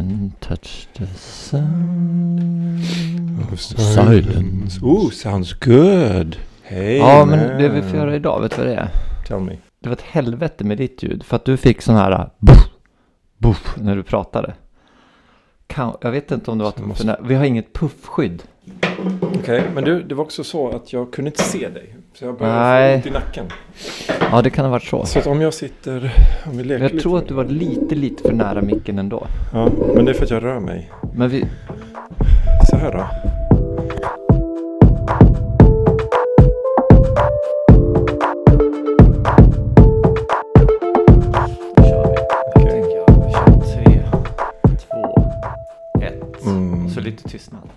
And touch the sound Oh, of silence. Oh, sounds good. Hey Ja, men man. det vi får göra idag, vet du vad det är? Tell me. Det var ett helvete med ditt ljud. För att du fick sån här buff, buff när du pratade. Kan, jag vet inte om det var att måste- Vi har inget puffskydd. Okej, men du, det var också så att jag kunde inte se dig. Så jag började Nej. få ont i nacken. Ja, det kan ha varit så. Så att om jag sitter, om vi leker Jag lite tror med att du var lite, lite för nära micken ändå. Ja, men det är för att jag rör mig. Men vi... Så här då. Då kör vi. Okej. tänker jag. Kör tre, två, ett. Mm. Och så lite tystnad.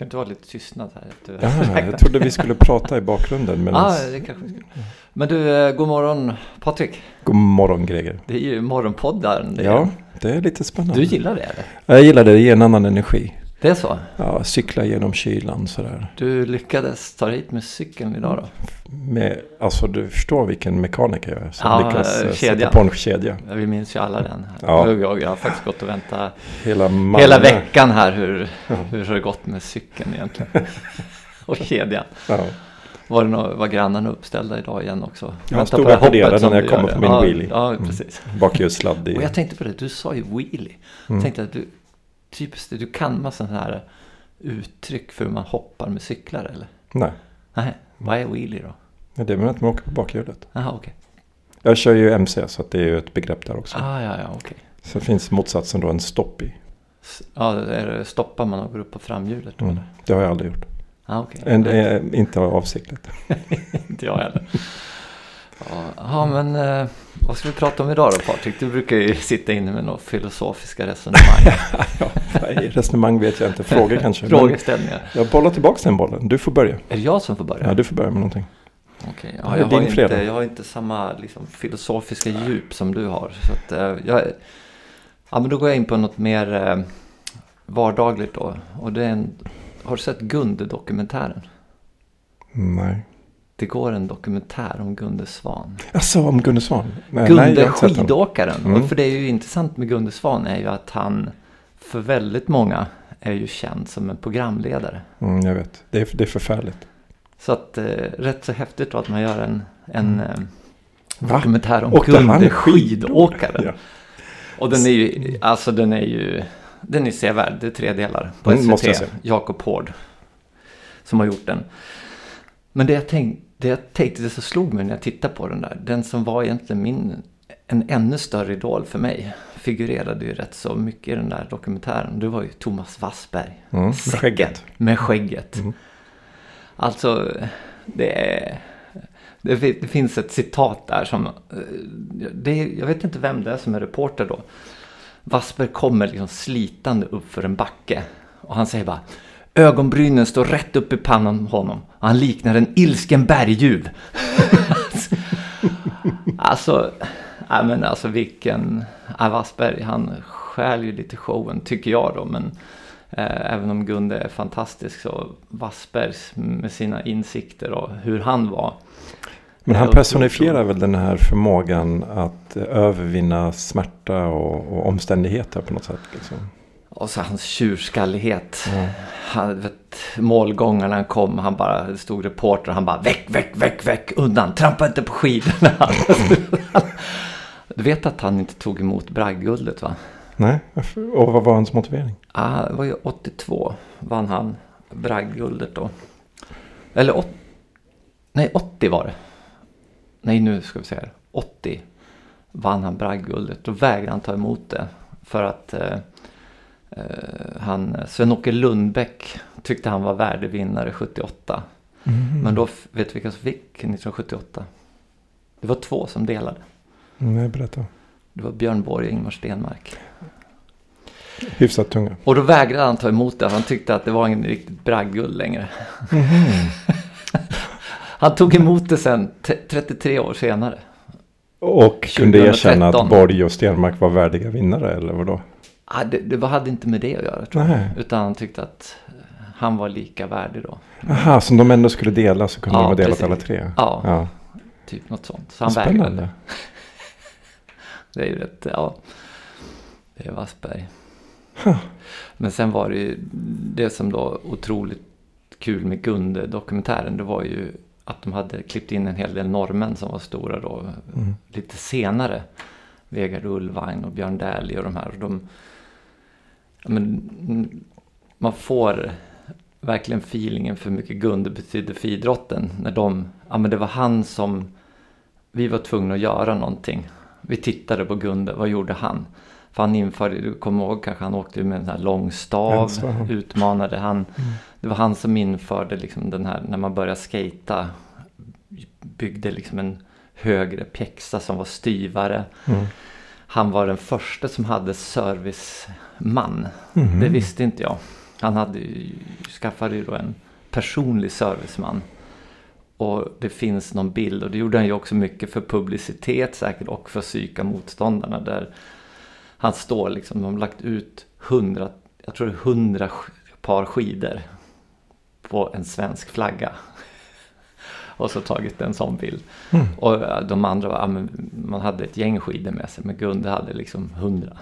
Ska det inte vara lite tystnad här? Ja, jag trodde vi skulle prata i bakgrunden. Ja, Medan... det kanske vi ska. Men du, eh, god morgon Patrik. God morgon Greger. Det är ju morgonpodden. Det är- Ja, det är lite spännande. Du gillar det eller? Jag gillar det, det ger en annan energi. Det är så? Ja, cykla genom kylan sådär. Du lyckades ta hit med cykeln idag då? Med, alltså du förstår vilken mekaniker jag är som Ja, lyckas eh, kedjan. sätta på en kedja. Ja, Vi minns ju alla den. Ja. Jag, jag, jag har faktiskt gått och väntat Hela, hela veckan här hur, Ja. hur har det gått med cykeln egentligen? och kedjan. Ja. Var, det nå- var grannarna uppställda idag igen också? Ja, Vänta stod och applåderade när jag kommer på min ja, wheelie. Ja, Mm. precis. Bakhjulssladd i... Och jag tänkte på det, du sa ju wheelie. Mm. Tänkte att du, typiskt du kan massa sådana här uttryck för hur man hoppar med cyklar eller? Nej, Nej, vad är wheelie då? Ja, det är väl att man åker på bakhjulet. Jaha, okej. Jag kör ju MC så att det är ju ett begrepp där också. Ah, ja, ja, okej. Så finns motsatsen då en stopp i. Ja, är det stoppar man och går upp på framhjulet då Mm. eller? Det har jag aldrig gjort. Ah, okej. En, eh, inte avsiktligt. Inte jag heller. Ja, men eh, vad ska vi prata om idag då Patrik? Du brukar ju sitta inne med några filosofiska resonemang. ja, nej, resonemang vet jag inte. Frågor kanske. Frågeställningar. jag bollar tillbaka den bollen. Du får börja. Är det jag som får börja? Ja, du får börja med någonting. Okej, Ja, ja, jag, har inte, jag har inte samma liksom, filosofiska djup som du har. Så att, eh, jag, ja, men då går jag in på något mer eh, vardagligt då. Och det är en, har du sett Gunde-dokumentären? Nej. Det går en dokumentär om Gunde Svan. Alltså om Gunde Svan? Nej, Gunde nej, skidåkaren. Mm. Och för det är ju intressant med Gunde Svan är ju att han för väldigt många är ju känd som en programledare. Mm, jag vet. Det är, det är förfärligt. Så att eh, rätt så häftigt då att man gör en, en eh, Va? dokumentär om Gunde skidåkare? skidåkaren. Ja. Och den är ju, alltså den är ju, den är sevärd. Det är tre delar på Mm, SVT. Jakob Hård. Som har gjort den. Men det jag, tänk, det jag tänkte, det som slog mig när jag tittade på den där. Den som var egentligen min, en ännu större idol för mig. Figurerade ju rätt så mycket i den där dokumentären. Det var ju Thomas Wassberg. Mm, med skägget. Med skägget. Mm. Alltså, det är... Det, det finns ett citat där som... eh, Det jag vet inte vem det är som är reporter då. Wassberg kommer liksom slitande upp för en backe. Och han säger bara... Ögonbrynen står rätt upp i pannan på honom. Och han liknar en ilsken berguv. alltså... Nej men alltså vilken... Wassberg han stjäl ju lite showen tycker jag då. Men eh, även om Gunde är fantastisk så Wassbergs med sina insikter och hur han var. Men han personifierar väl den här förmågan att eh, övervinna smärta och, och omständigheter på något sätt. Liksom. Och så hans tjurskallighet. Ja. Han, vet, målgångarna han kom, han bara, det stod reporter han bara väck, väck, väck, väck, undan, trampa inte på skidorna. du vet att han inte tog emot bragdguldet va? Nej, och vad var hans motivering? Ah, det var ju 82 vann han bragdguldet då. Eller åt, nej 80 var det. Nej nu ska vi se här. 80 vann han bragdguldet. Då vägrade han ta emot det. För att eh, han, Sven-Åke Lundbäck tyckte han var värdevinnare 78. Men då, vet du vilka som fick 1978? Det var två som delade. Nej, berätta. Det var Björn Borg och Ingmar Stenmark. Hyfsat tunga. Och då vägrade han ta emot det. Han tyckte att det var ingen riktigt bragdguld längre. Han tog emot det sen t- 33 år senare. Och kunde 2013. erkänna att Borg och Stenmark var värdiga vinnare eller vadå? Ah, det, hade inte med det att göra tror jag. Nej. Utan han tyckte att han var lika värdig då. Aha, som de ändå skulle dela så kunde Ja, de ha delat precis. alla tre? Ja, ja. typ något sånt. Så han vägrade. Spännande. Det är ju rätt, ja. Det är Wassberg. Huh. Men sen var det ju det som då otroligt kul med Gunde-dokumentären. Det var ju att de hade klippt in en hel del norrmän som var stora då. Mm. Lite senare. Vegard Ulvang och Björn Dählie och de här. Och de, men, man får verkligen feelingen för mycket Gunde betydde för idrotten. När de, ja men det var han som, vi var tvungna att göra någonting. Vi tittade på Gunde, vad gjorde han? För han införde, du kommer ihåg kanske, han åkte med en sån här lång stav, utmanade. Han, Mm. det var han som införde liksom den här, när man började skata byggde liksom en högre pjäxa som var styvare. Mm. Han var den första som hade serviceman. Mhm. Det visste inte jag. Han hade skaffade ju då en personlig serviceman. Och det finns någon bild och det gjorde han ju också mycket för publicitet säkert och för att psyka motståndarna där han står liksom, de har lagt ut hundra, jag tror det är hundra par skidor på en svensk flagga. Och så tagit en sån bild. Mm. Och ja, de andra var, man hade ett gäng skidor med sig men Gunde hade liksom hundra.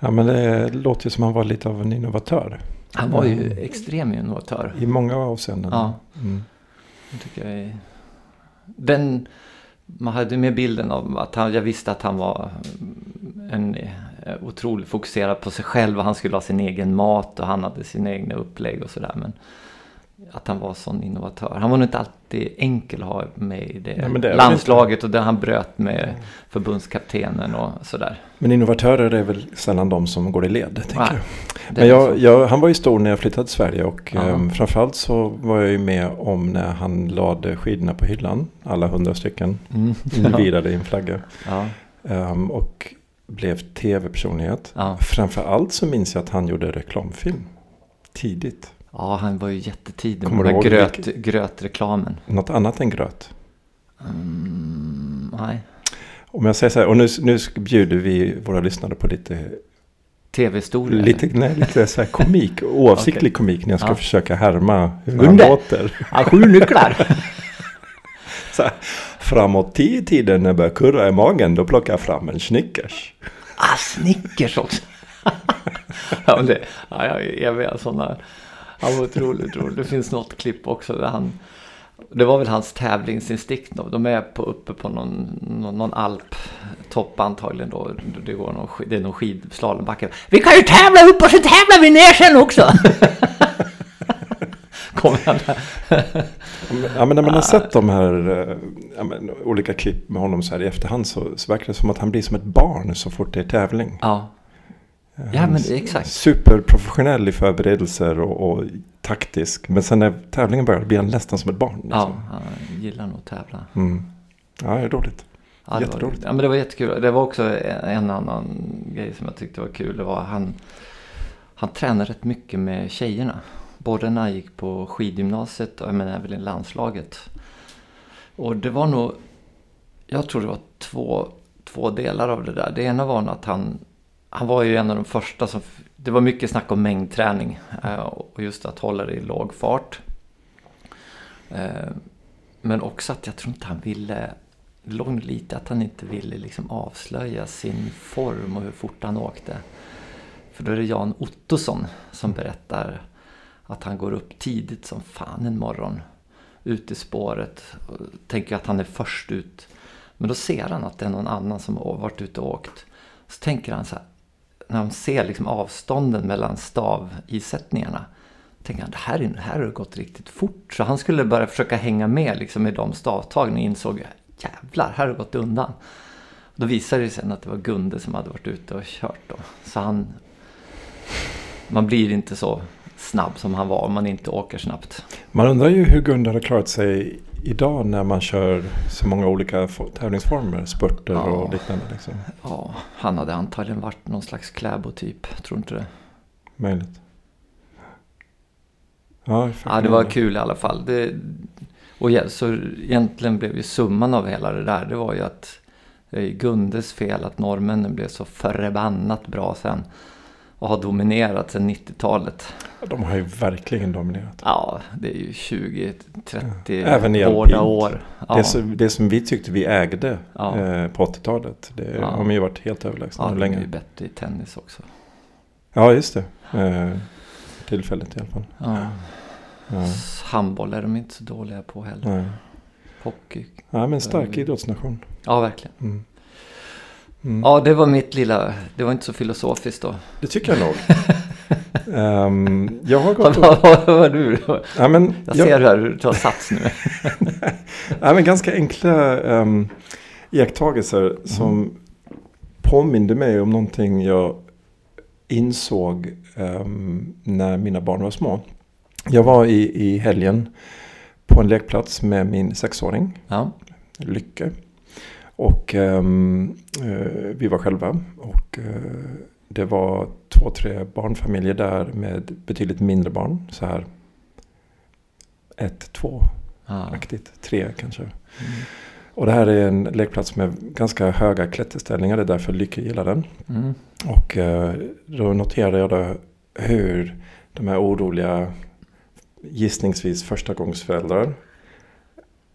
Ja, men det låter ju som han var lite av en innovatör. Han var ju Mm. extrem innovatör. I många avseenden. Ja. Mm. Tycker jag är... Den... Man hade med bilden av att han, jag visste att han var en eh, otroligt fokuserad på sig själv och han skulle ha sin egen mat och han hade sina egna upplägg och sådär. Men att han var sån innovatör. Han var nog inte alltid enkel att ha med i det, Nej, men det landslaget och där han bröt med förbundskaptenen och sådär. Men innovatörer är väl sällan de som går i led, tänker Nej, Men jag, jag, han var ju stor när jag flyttade till Sverige och Ja. um, framförallt så var jag ju med om när han lade skidorna på hyllan. Alla hundra stycken. Mm. I en flagga. Ja, Um, och blev tv-personlighet. ja. Framförallt så minns jag att han gjorde reklamfilm. Tidigt. Ja, han var ju jättetidig med den gröt, grötreklamen. Något annat än gröt. Mm, nej. Om jag säger så här, och nu, nu bjuder vi våra lyssnare på lite, Tv-historia? lite, nej, lite så här komik, oavsiktlig komik när jag ska Ja. försöka härma hur han låter. Ja, sju nycklar. Så här, framåt tio tiden när jag börjar kurra i magen, då plockar jag fram en Snickers. ah, Snickers också. ja, det, ja, jag, jag vet sådana. Han var otroligt rolig. Det finns något klipp också där han. Det var väl hans tävlingsinstinkt då. De är på, uppe på någon, någon, någon alptopp antagligen då. Det, går någon, det är någon skidslalombacken. Vi kan ju tävla upp och så tävlar vi ner sen också. Kommer han där. Ja, men när man har sett de här eh, ja, men, olika klipp med honom så här i efterhand så, så verkar det som att han blir som ett barn så fort det är tävling. Ja, Ja, men är exakt. Superprofessionell i förberedelser och, och taktisk. Men sen när tävlingen börjar blir han nästan som ett barn. ja, Liksom. han gillar nog att tävla. Mm. Ja, det är. Ja, var, Jätteroligt. ja, men det var jättekul. Det var också en, annan grej som jag tyckte var kul. Det var han, han tränade rätt mycket med tjejerna. Både när han gick på skidgymnasiet och men även i landslaget. Och det var nog, jag tror det var två, två delar av det där. Det ena var att han, han var ju en av de första som, det var mycket snack om mängdträning. Eh, och just att hålla det i låg fart. Eh, men också att jag tror inte han ville det låg nog lite att han inte ville liksom avslöja sin form och hur fort han åkte. För då är det Jan Ottosson som berättar att han går upp tidigt som fan en morgon. Ut i spåret och tänker att han är först ut. Men då ser han att det är någon annan som har varit ute och åkt. Så tänker han så här, när de ser liksom avstånden mellan stavisättningarna. Tänker han, det här, är, det här har det gått riktigt fort. Så han skulle börja försöka hänga med liksom i de stavtagen och insåg, jävlar, här har det gått undan. Då visade det sig sen att det var Gunde som hade varit ute och kört då. Så han, man blir inte så snabb som han var om man inte åker snabbt. Man undrar ju hur Gunde har klarat sig idag när man kör så många olika fo- tävlingsformer. Spurter Ja. och liknande. Liksom. Ja, han hade antagligen varit någon slags kläbotyp, tror inte det? Möjligt. Ja, Ja, det var kul i alla fall. Det, och ja, så egentligen blev ju summan av hela det där, det var ju att det är Gundes fel att norrmännen blev så förbannat bra sen. Och har dominerat sen 90-talet. De har ju verkligen dominerat. Ja, det är ju 20, 30 Även hårda år. Ja, Det, som, det som vi tyckte vi ägde Ja. eh, på 80-talet. Det Ja. har man ju varit helt överlägsna ja, de är länge. ju bättre i tennis också. Ja, just det. Eh, tillfälligt i alla fall. Ja. Ja. Handboll är de inte så dåliga på heller. Nej. Hockey. Ja, men stark idrottsnation. Ja, verkligen. Mm. Mm. Ja, det var mitt lilla... Det var inte så filosofiskt då. Det tycker jag nog. Ehm, jag har gått Vad och, var var du? ja, men, Jag jag, ser här hur du tar sats nu. ja, men ganska enkla um, iakttagelser som påminde mig om någonting jag insåg ehm, när mina barn var små. Jag var i, i helgen på en lekplats med min sexåring. Ja. Lycke. Och ehm, eh, vi var själva. Och eh, det var två, tre barnfamiljer där med betydligt mindre barn. Så här ett, två ja. aktigt. Tre kanske. Mm. Och det här är en lekplats med ganska höga klätterställningar. Det är därför Lycke gillar den. Mm. Och eh, då noterade jag då hur de här oroliga gissningsvis förstagångsföräldrar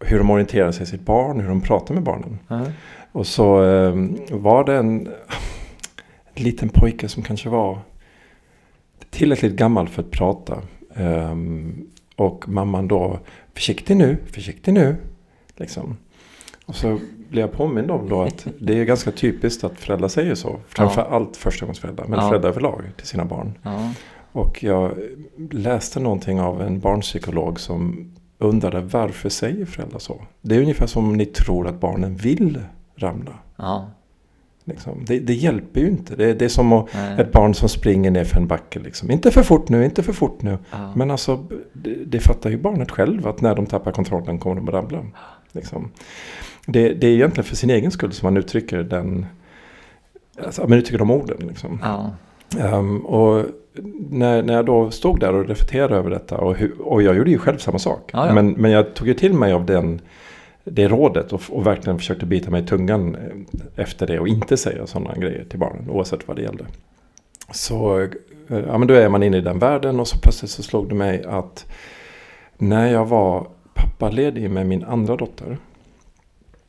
hur de orienterar sig i sitt barn, hur de pratar med barnen. Ja. Och så eh, var det en, en liten pojke som kanske var tillräckligt gammal för att prata. Ehm, och mamman då, försiktig nu, försiktig nu. Liksom. Och så blev jag påmind om då att det är ganska typiskt att föräldrar säger så. Framför allt förstagångsföräldrar, men Ja. föräldrar överlag till sina barn. Ja. Och jag läste någonting av en barnpsykolog som undrade varför säger föräldrar så? Det är ungefär som om ni tror att barnen vill ramla. Ja. Liksom. Det, det hjälper ju inte. Det, det är som att, ett barn som springer ner för en backe. Liksom. Inte för fort nu, inte för fort nu. Ja. Men alltså, det, det fattar ju barnet själv att när de tappar kontrollen kommer de att ramla. Liksom. Det, det är egentligen för sin egen skull som man uttrycker den, alltså, man uttrycker de orden. Liksom. Ja. Ehm, och när, när jag då stod där och reflekterade över detta och, hur, och jag gjorde ju själv samma sak. Ja, ja. Men, men jag tog ju till mig av den, det rådet och, och verkligen försökte bita mig i tungan eh, efter det och inte säga sådana grejer till barnen oavsett vad det gällde. Så eh, ja, men då är man inne i den världen och så plötsligt så slog det mig att när jag var pappaledig med min andra dotter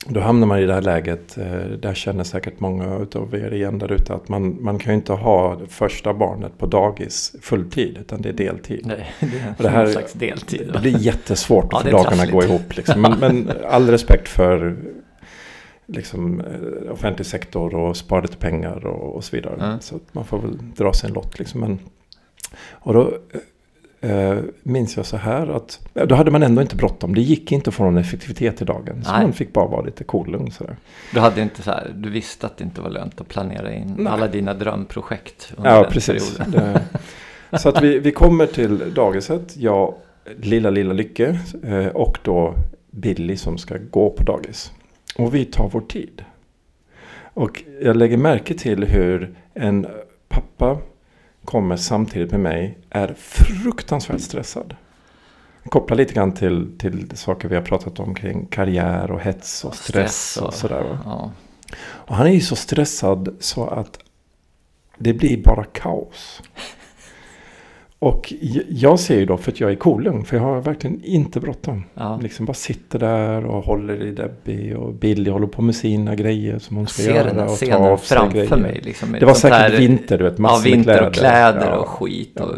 då hamnar man i det här läget, eh, där känner säkert många av er igen där ute, att man, man kan ju inte ha första barnet på dagis fulltid, utan det är deltid. Nej, det är Och det här- slags deltid. Det blir jättesvårt Ja, att få dagarna gå trassligt. ihop. Liksom. Men, men all respekt för liksom, eh, offentlig sektor och spara lite pengar och, och så vidare. Ja. Så att man får väl dra sin lott. Liksom. Men, och då eh, minns jag så här att då hade man ändå inte bråttom. Det gick inte att få någon effektivitet i dagen. Så Nej. man fick bara vara lite cool lugn sådär. Du hade inte så här, du visste att det inte var lönt att planera in Nej. alla dina drömprojekt under Ja, den precis. perioden. Så att vi, vi kommer till dagiset. Jag, lilla, lilla Lycke eh, och då Billy som ska gå på dagis. Och vi tar vår tid. Och jag lägger märke till hur en pappa kommer samtidigt med mig är fruktansvärt stressad. Kopplar lite grann till, till saker vi har pratat om kring karriär och hets och stress, och, sådär. Ja. Och han är ju så stressad så att det blir bara kaos. Och jag ser ju då, för att jag är kolugn, för jag har verkligen inte bråttom. Ja. Liksom bara sitter där och håller i Debbie och Billy håller på med sina grejer som hon Jag ska ser göra. den här ta scenen av sig framför grejer. mig. Liksom, Det var säkert här- vinter, du vet, Ja, massor med vinter och kläder Ja. och skit. Ja. Och,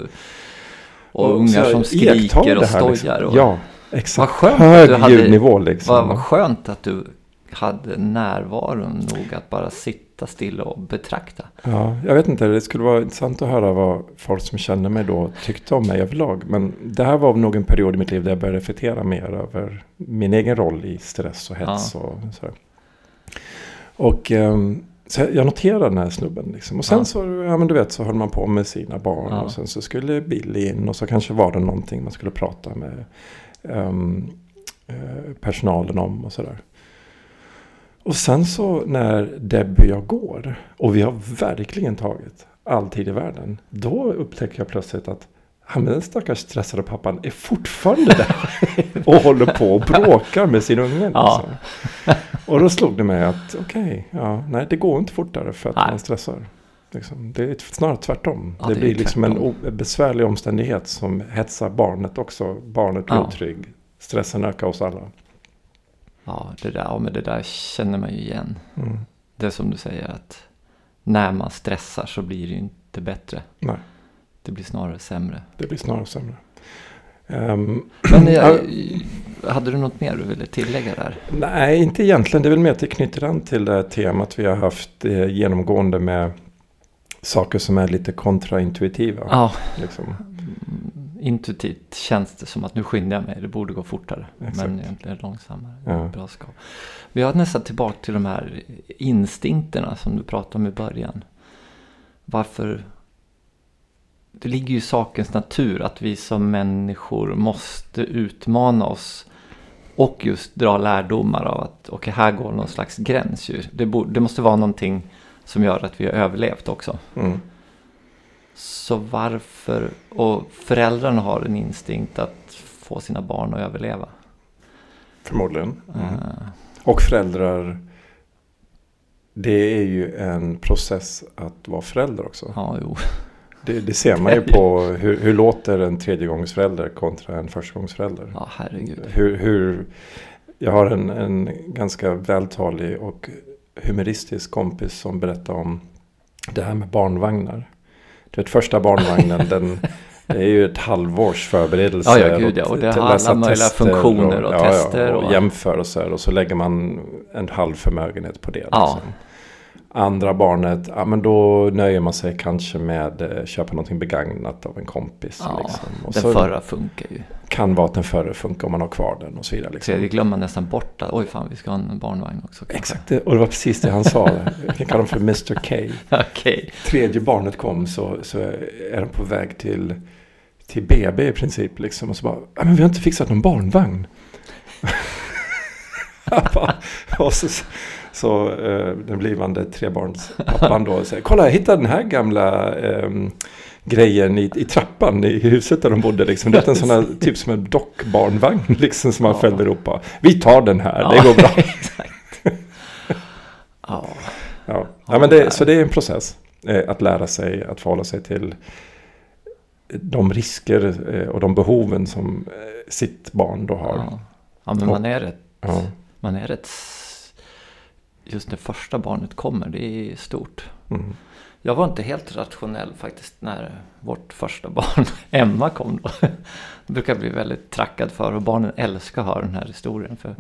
och, Och ungar som skriker och stojar. liksom. Och, Ja, exakt. Vad skönt att Hög du hade- ljudnivå liksom. vad, vad skönt att du hade närvaron nog att bara sitta still och betrakta. Ja, jag vet inte, det skulle vara intressant att höra vad folk som känner mig då tyckte om mig överlag. Men det här var nog en period i mitt liv där jag började reflektera mer över min egen roll i stress och hets och sådär. Och ehm, så jag noterade den här snubben liksom. Och sen Ja. så, ja men du vet, så höll man på med sina barn. Ja. Och sen så skulle Billy in och så kanske var det någonting man skulle prata med eh, personalen om och sådär. Och sen så när Debbie och jag går och vi har verkligen tagit all tid i världen. Då upptäcker jag plötsligt att han den stackars stressade pappan är fortfarande där och håller på och bråkar med sin unge. Ja. Liksom. Och då slog det mig att okej, ja, nej det går inte fortare för att Nej. man stressar. Liksom. Det är snarare tvärtom. Ja, det, det blir liksom en tvärtom. o- besvärlig omständighet som hetsar barnet också. Barnet blir Ja. otrygg. Stressen ökar hos alla. Ja, det där, ja, men det där känner man ju igen. Mm. Det är som du säger att när man stressar så blir det ju inte bättre. Nej. Det blir snarare sämre. Det blir snarare sämre. Um, Men jag, hade du något mer du ville tillägga där? Nej, inte egentligen. Det är väl mer att det knyter an till det här temat vi har haft eh, genomgående med saker som är lite kontraintuitiva. Ja, Liksom. Intuitivt känns det som att nu skyndar jag mig, det borde gå fortare. Exakt. Men egentligen långsammare. Ja. Bra ska. Vi har nästan tillbaka till de här instinkterna som du pratade om i början. Varför? Det ligger ju i sakens natur att vi som människor måste utmana oss och just dra lärdomar av att okej, här går någon slags gräns. Det, det måste vara någonting som gör att vi har överlevt också. Mm. Så varför, och föräldrarna har en instinkt att få sina barn att överleva. Förmodligen. Mm. Eh, Och föräldrar. Det är ju en process att vara förälder också. ja, jo. Det, det ser man ju på hur, hur låter en tredjegångsförälder kontra en förstagångsförälder. Ja, herregud. Hur, hur, jag har en, en ganska vältalig och humoristisk kompis som berättar om det här med barnvagnar. Du vet första barnvagnen den det är ju ett halvårs förberedelse. Ja, ja, gud, ja. Och det har alla möjliga funktioner och tester och, och- jämförelser. Och så lägger man en halv förmögenhet på det. Ja. Liksom. Andra barnet, ja men då nöjer man sig kanske med eh, köpa någonting begagnat av en kompis. Ja, liksom. Och Den så förra funkar ju. kan vara att den förra funkar om man har kvar den och så vidare. Liksom. Tredje glömmer man nästan bort att oj fan vi ska ha en barnvagn också. kanske. Exakt, och det var precis det han sa. Jag kan kalla dem för Mr K. Okej. Tredje barnet kom så, så är de på väg till, till BB i princip. Liksom, och så bara, "Ja, men vi har inte fixat någon barnvagn. Och så, så eh, den blivande trebarnspappan då säger, kolla jag hittade den här gamla ehm, grejen i, i trappan i huset där de bodde. Liksom. Det är en sån här, typ som en dockbarnvagn liksom, som man Ja. fällde ihop. på. Vi tar den här, det går bra. Ja, Ja. Ja, men det, så det är en process. Eh, att lära sig att förhålla sig till de risker eh, och de behoven som eh, sitt barn då har. ja. ja men man är rätt, Ja. man är rätt, just när första barnet kommer, det är stort. Mm. Jag var inte helt rationell faktiskt när vårt första barn, Emma, kom då. Jag brukar bli väldigt trackad för och barnen älskar att höra den här historien. För...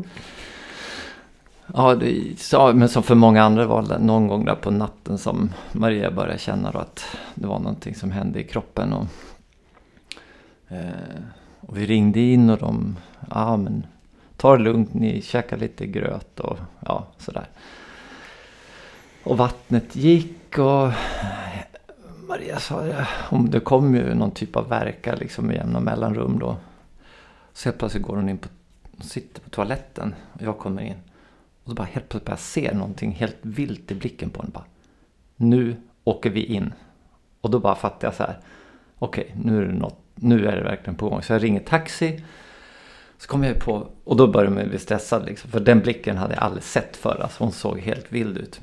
Ja, det, så, men som för många andra var det någon gång där på natten som Maria började känna då att det var någonting som hände i kroppen. Och, eh, och vi ringde in och de, ja men ta det lugnt, ni käkar lite gröt och ja sådär. Och vattnet gick och Maria sa det, om det kom ju någon typ av verka liksom med jämna mellanrum då. Så helt plötsligt går hon in på, sitter på toaletten och jag kommer in. Och så bara helt plötsligt börjar jag se någonting helt vilt i blicken på henne. Bara, nu åker vi in. Och då bara fattar jag så här. Okej, nu är det något. Nu är det verkligen på gång. Så jag ringer taxi. Så kommer jag på, och då börjar jag bli stressad liksom. För den blicken hade jag aldrig sett förr. Alltså hon såg helt vild ut.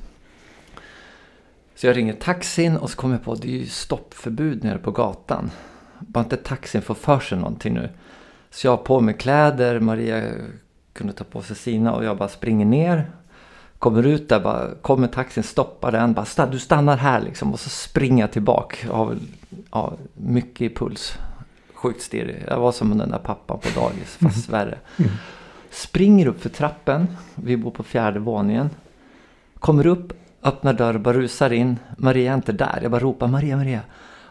Så jag ringer taxin och så kommer jag på att det är ju stoppförbud nere på gatan. Bara inte taxin får för sig någonting nu. Så jag har på mig kläder, Maria kunde ta på sig sina och jag bara springer ner. Kommer ut där, bara, kommer taxin, stoppar den, bara "Stann- du stannar här liksom. Och så springer jag tillbaka. Jag har väl, ja, mycket i puls. Sjukt stirrig. Jag var som den där pappan på dagis, fast värre. Springer upp för trappen. Vi bor på fjärde våningen. Kommer upp, öppnar dörren, bara rusar in. Maria är inte där. Jag bara ropar Maria, Maria.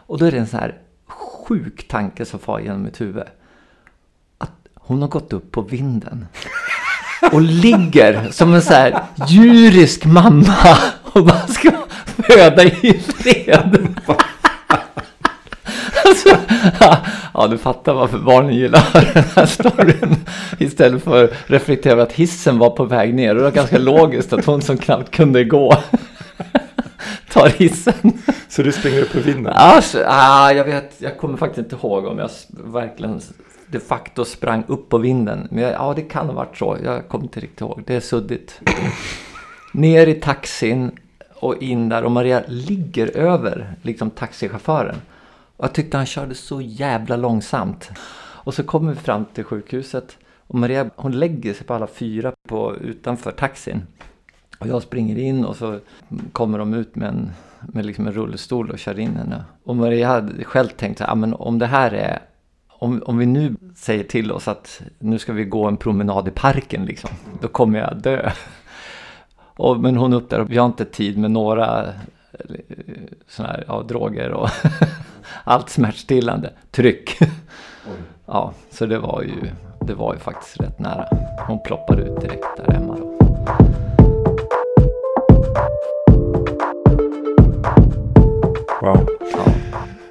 Och då är det en sån här sjuk tanke som far genom mitt huvud. Att hon har gått upp på vinden. Och ligger som en så här djurisk mamma. Och bara ska föda i fred. Alltså, ja, du fattar varför barnen gillar den här storyn. Istället för att reflektera över att hissen var på väg ner. Och det var ganska logiskt att hon som knappt kunde gå tar hissen. Så du springer upp på vinden? Alltså, ah, jag vet, jag kommer faktiskt inte ihåg om jag verkligen de facto sprang upp på vinden. Men jag, ja, det kan ha varit så. Jag kommer inte riktigt ihåg. Det är suddigt. Ner i taxin och in där och Maria ligger över liksom taxichauffören. Och jag tyckte han körde så jävla långsamt. Och så kommer vi fram till sjukhuset och Maria hon lägger sig på alla fyra på, utanför taxin. Och jag springer in och så kommer de ut med en med liksom en rullstol och kör in henne. Och Maria hade själv tänkt så här, "Ah, men om det här är, om, om vi nu säger till oss att nu ska vi gå en promenad i parken liksom, då kommer jag dö. Och, men hon upp där och vi har inte tid med några sådana här, ja, droger och allt smärtstillande. Tryck. Ja, så det var ju, det var ju faktiskt rätt nära. Hon ploppade ut direkt där hemma då. Wow. Ja.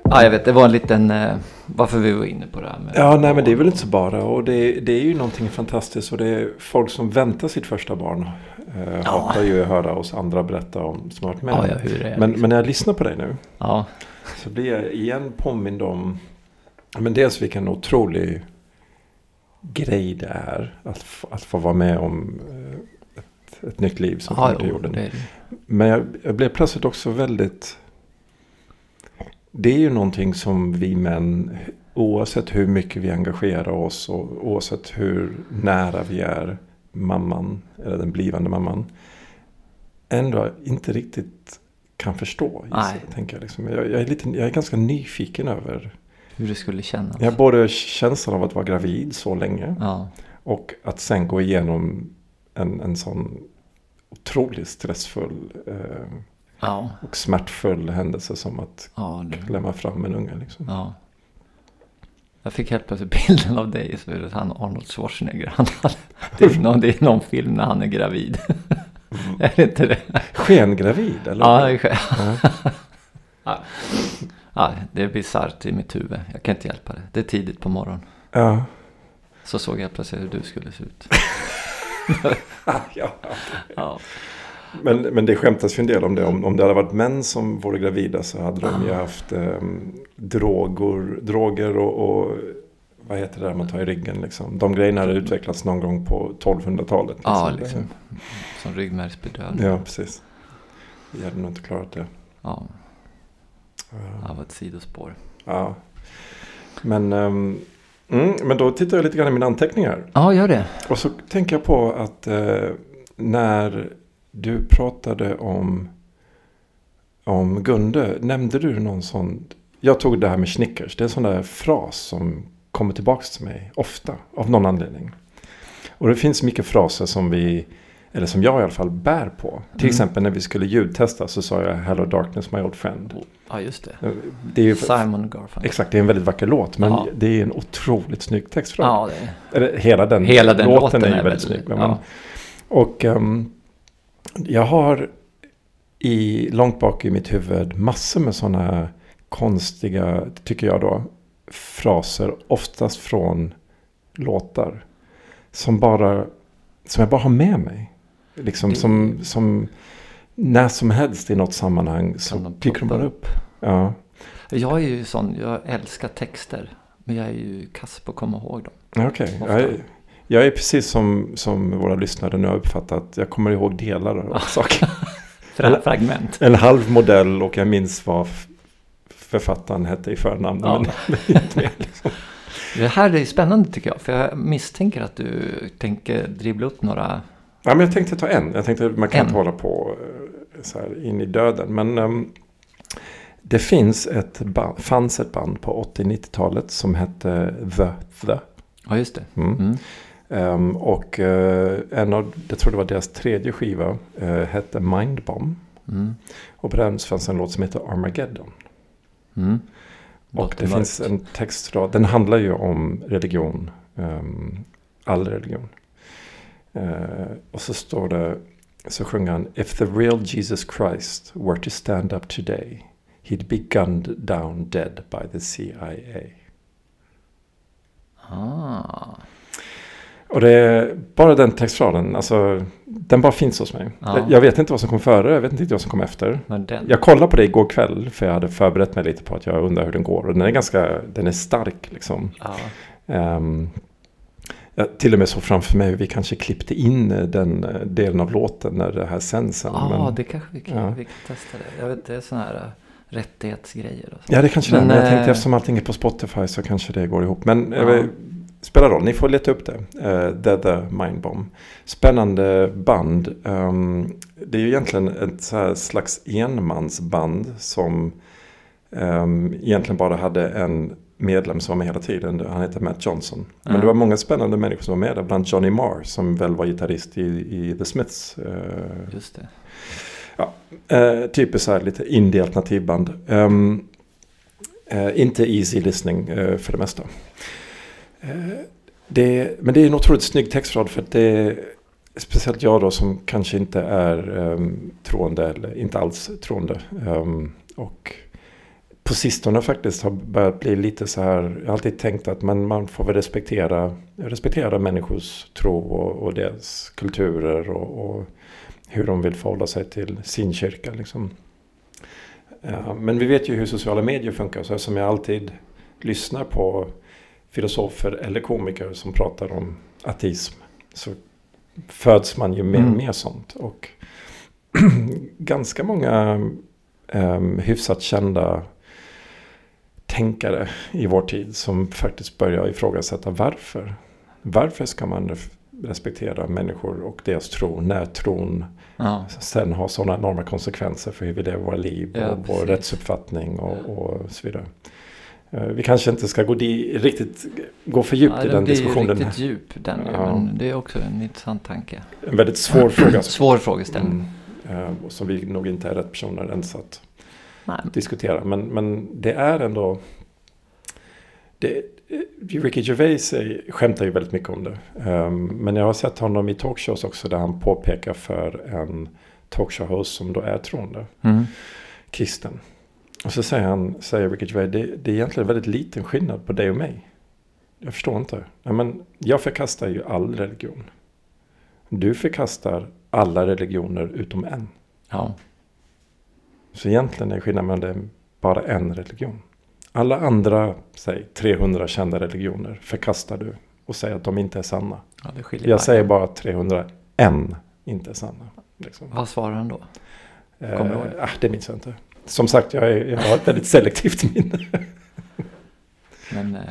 ja, jag vet, det var en liten, eh, varför vi var inne på det här med... Ja, nej men det är väl inte så bara. Och det, det är ju någonting fantastiskt. Och det är folk som väntar sitt första barn. Eh, Ja. Hatar ju att höra oss andra berätta om varit med. Ja, ja, men, liksom. men när jag lyssnar på dig nu. Ja, Så blir jag igen påmind om. Men dels vilken otrolig grej det är. Att, att få vara med om eh, ett, ett nytt liv som kommer till jo, jorden. det är det. Men jag, jag blev plötsligt också väldigt... Det är ju någonting som vi män, oavsett hur mycket vi engagerar oss och oavsett hur nära vi är mamman, eller den blivande mamman, ändå inte riktigt kan förstå. Nej. Tänker jag, liksom. jag, jag, är lite, jag är ganska nyfiken över Hur det skulle kännas. jag har både känslan av att vara gravid så länge Ja, och att sen gå igenom en, en sån otroligt stressfull eh, ja, och smärtfull händelse som att ja, det, klämma fram en unge. Liksom. ja. Jag fick helt plötsligt bilden av dig, så är han Arnold Schwarzenegger. Han det, är någon, det är någon film när han är gravid. är det inte det? Skengravid eller? Ja, det är. Ja. Ja, det är bisarrt i mitt huvud. Jag kan inte hjälpa det. Det är tidigt på morgonen. ja. Så såg jag plötsligt hur du skulle se ut. ja. Ja, Men, men det skämtas ju en del om det. Om, om det hade varit män som vore gravida så hade de ju Ah. haft eh, droger, droger och, och vad heter det där man tar i ryggen liksom. De grejerna hade utvecklats någon gång på 1200-talet. ja Det- liksom. Som ryggmärgsbedövning. Ja, precis. Vi hade nog inte klarat det. Ja, Ja. det var ett sidospår. Ja. Men, ehm, mm, men då tittar jag lite grann i mina anteckningar. Ja, gör det. Och så tänker jag på att eh, när du pratade om, om Gunde, nämnde du någon sån... Jag tog det här med Snickers. Det är en sån där fras som kommer tillbaka till mig ofta av någon anledning. Och det finns mycket fraser som vi, eller som jag i alla fall bär på. Till Mm. exempel när vi skulle ljudtesta så sa jag Hello Darkness My Old Friend. Ja, just det. Det är ju, Simon Garfunkel. exakt, det är en väldigt vacker låt men Ja. det är en otroligt snygg textrad. Ja, det är. Eller hela den, Hela den låten, låten är är väldigt väldigt- snygg. Men, ja. Och ehm, jag har i, långt bak i mitt huvud massor med sådana konstiga, tycker jag då, fraser. Oftast från låtar. Som bara, som jag bara har med mig. Liksom Det- som, som när som helst i något sammanhang så de dyker de bara upp. Ja, Jag är ju sån, jag älskar texter. Men jag är ju kass på att komma ihåg dem. Okej. Ofta. Jag, är- precis som, som våra lyssnare nu har uppfattat. Jag kommer ihåg delar av saker. Fra- Eller- fragment. En halv modell och jag minns vad författaren hette i förnamn. Ja. Men, men inte mer, liksom. Det här är spännande tycker jag. För jag misstänker att du tänker dribbla upp några. ja, men jag tänkte ta en. Jag tänkte man kan En. inte hålla på eh, så här in i döden. Men ehm, det finns ett band, fanns ett band på 80-90-talet som hette The The. Ja, just det. Mm. Mm. Ehm, och eh, en av, jag tror det var deras tredje skiva, eh, hette Mindbomb. Mm. Och på den fanns en låt som heter Armageddon. Mm. Och det finns en textrad, den handlar ju om religion. ehm, all religion. Eh, och så står det, så sjunger han If the real Jesus Christ were to stand up today He'd be gunned down dead by the CIA. Ah. Och det är bara den textraden, alltså den bara finns hos mig. Ja. Jag, jag vet inte vad som kom före, jag vet inte vad som kom efter. Men. Jag kollade på det igår kväll för jag hade förberett mig lite på att jag undrar hur den går. Och den är ganska, den är stark liksom. Ja. Ehm, jag till och med så framför mig hur vi kanske klippte in eh, den eh, delen av låten när det här sänds sen. Ja, men, det kanske vi kan, Ja. vi kan testa det. Jag vet, det är sådana här äh, rättighetsgrejer och så. ja, det kanske det är. Men, Men jag tänkte eh, eftersom allting är på Spotify så kanske det går ihop. Men Ja. Spelar roll, ni får leta upp det. Uh, The The Mind Bomb. Spännande band. Um, det är ju egentligen ett slags enmansband som um, egentligen bara hade en medlem som var med hela tiden. Han heter Matt Johnson. Men det var många spännande människor som var med där. Bland Johnny Marr som väl var gitarrist i, i The Smiths. Uh, Just det. Ja, uh, typiskt så här lite indie-alternativband. Um, uh, inte easy listening för det mesta det, men det är en otroligt snygg textrad för att det är speciellt jag då som kanske inte är um, troende eller inte alls troende. Um, och på sistone faktiskt har börjat bli lite så här. Jag har alltid tänkt att man, man får väl respektera, respektera människors tro och, och deras kulturer och, och, hur de vill förhålla sig till sin kyrka. Liksom. Uh, men vi vet ju hur sociala medier funkar. Så som jag alltid lyssnar på filosofer eller komiker som pratar om ateism. Så föds man ju med mm. mer sånt. Och ganska många um, hyfsat kända tänkare i vår tid som faktiskt börjar ifrågasätta varför. Varför ska man respektera människor och deras tro när tron ja. sen har sådana enorma konsekvenser för hur vi lever våra liv ja, och vår rättsuppfattning och, och, så vidare. Eh, vi kanske inte ska gå, di, riktigt, gå för djupt ja, i den diskussionen. Den blir riktigt djup den ja. men det är också en intressant tanke. En väldigt svår fråga. svår frågeställning. Mm, som vi nog inte är rätt personer ens att Nej. diskutera. Men, men det är ändå... Det, Ricky Gervais är, skämtar ju väldigt mycket om det. Um, men jag har sett honom i talkshows också där han påpekar för en talkshow-host som då är troende. Mm. Kristen. Och så säger han, säger Ricky Gervais, det, det är egentligen väldigt liten skillnad på dig och mig. Jag förstår inte. Ja, men jag förkastar ju all religion. Du förkastar alla religioner utom en. Ja. Så egentligen är skillnaden mellan det bara en religion. Alla andra, säg 300 kända religioner förkastar du och säger att de inte är sanna. Ja, jag säger bara att 301 inte är sanna. Liksom. Vad svarar han då? Kommer? Eh, det minns jag inte. Som sagt, jag, är, jag har ett väldigt selektivt minne. Men eh,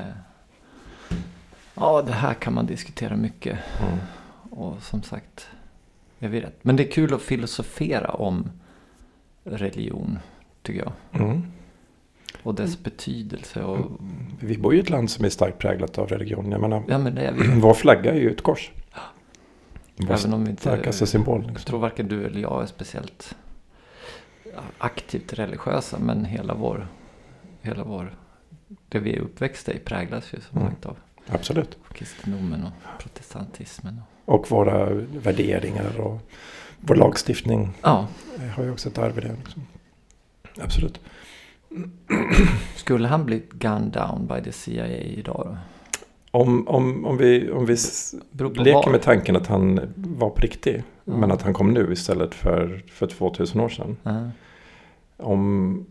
ja, det här kan man diskutera mycket. Mm. Och som sagt, jag vet. Men det är kul att filosofera om religion, tycker jag. Mm. Och dess betydelse. Och... Vi bor ju i ett land som är starkt präglat av religion. Jag menar, ja, men det är vi. Vår flagga är ju ett kors. Vår Även om vi inte, starkaste symbol. Liksom. Jag tror varken du eller jag är speciellt aktivt religiösa. Men hela vår, hela vår, det vi är uppväxta i präglas ju som mm. sagt av Absolut. kristendomen och protestantismen. Och våra värderingar och vår lagstiftning ja. har ju också ett arv i det. Liksom. Absolut. Skulle han bli gunned down by the CIA idag då? Om, om, om vi, om vi leker var. med tanken att han var på riktigt. Mm. Men att han kom nu istället för, för 2000 år sedan. Mm. Om,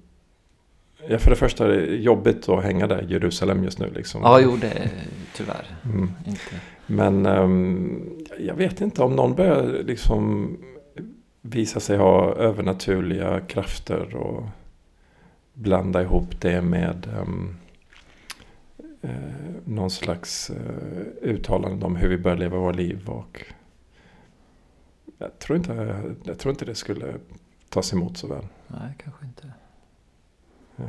ja, för det första är det jobbigt att hänga där i Jerusalem just nu. Liksom. Ja, jo, det är tyvärr mm. inte. Men um, jag vet inte om någon börjar liksom visa sig ha övernaturliga krafter och blanda ihop det med um, eh, någon slags eh, uttalande om hur vi bör leva våra liv. Och jag, tror inte, jag tror inte det skulle tas emot så väl. Nej, kanske inte. Ja.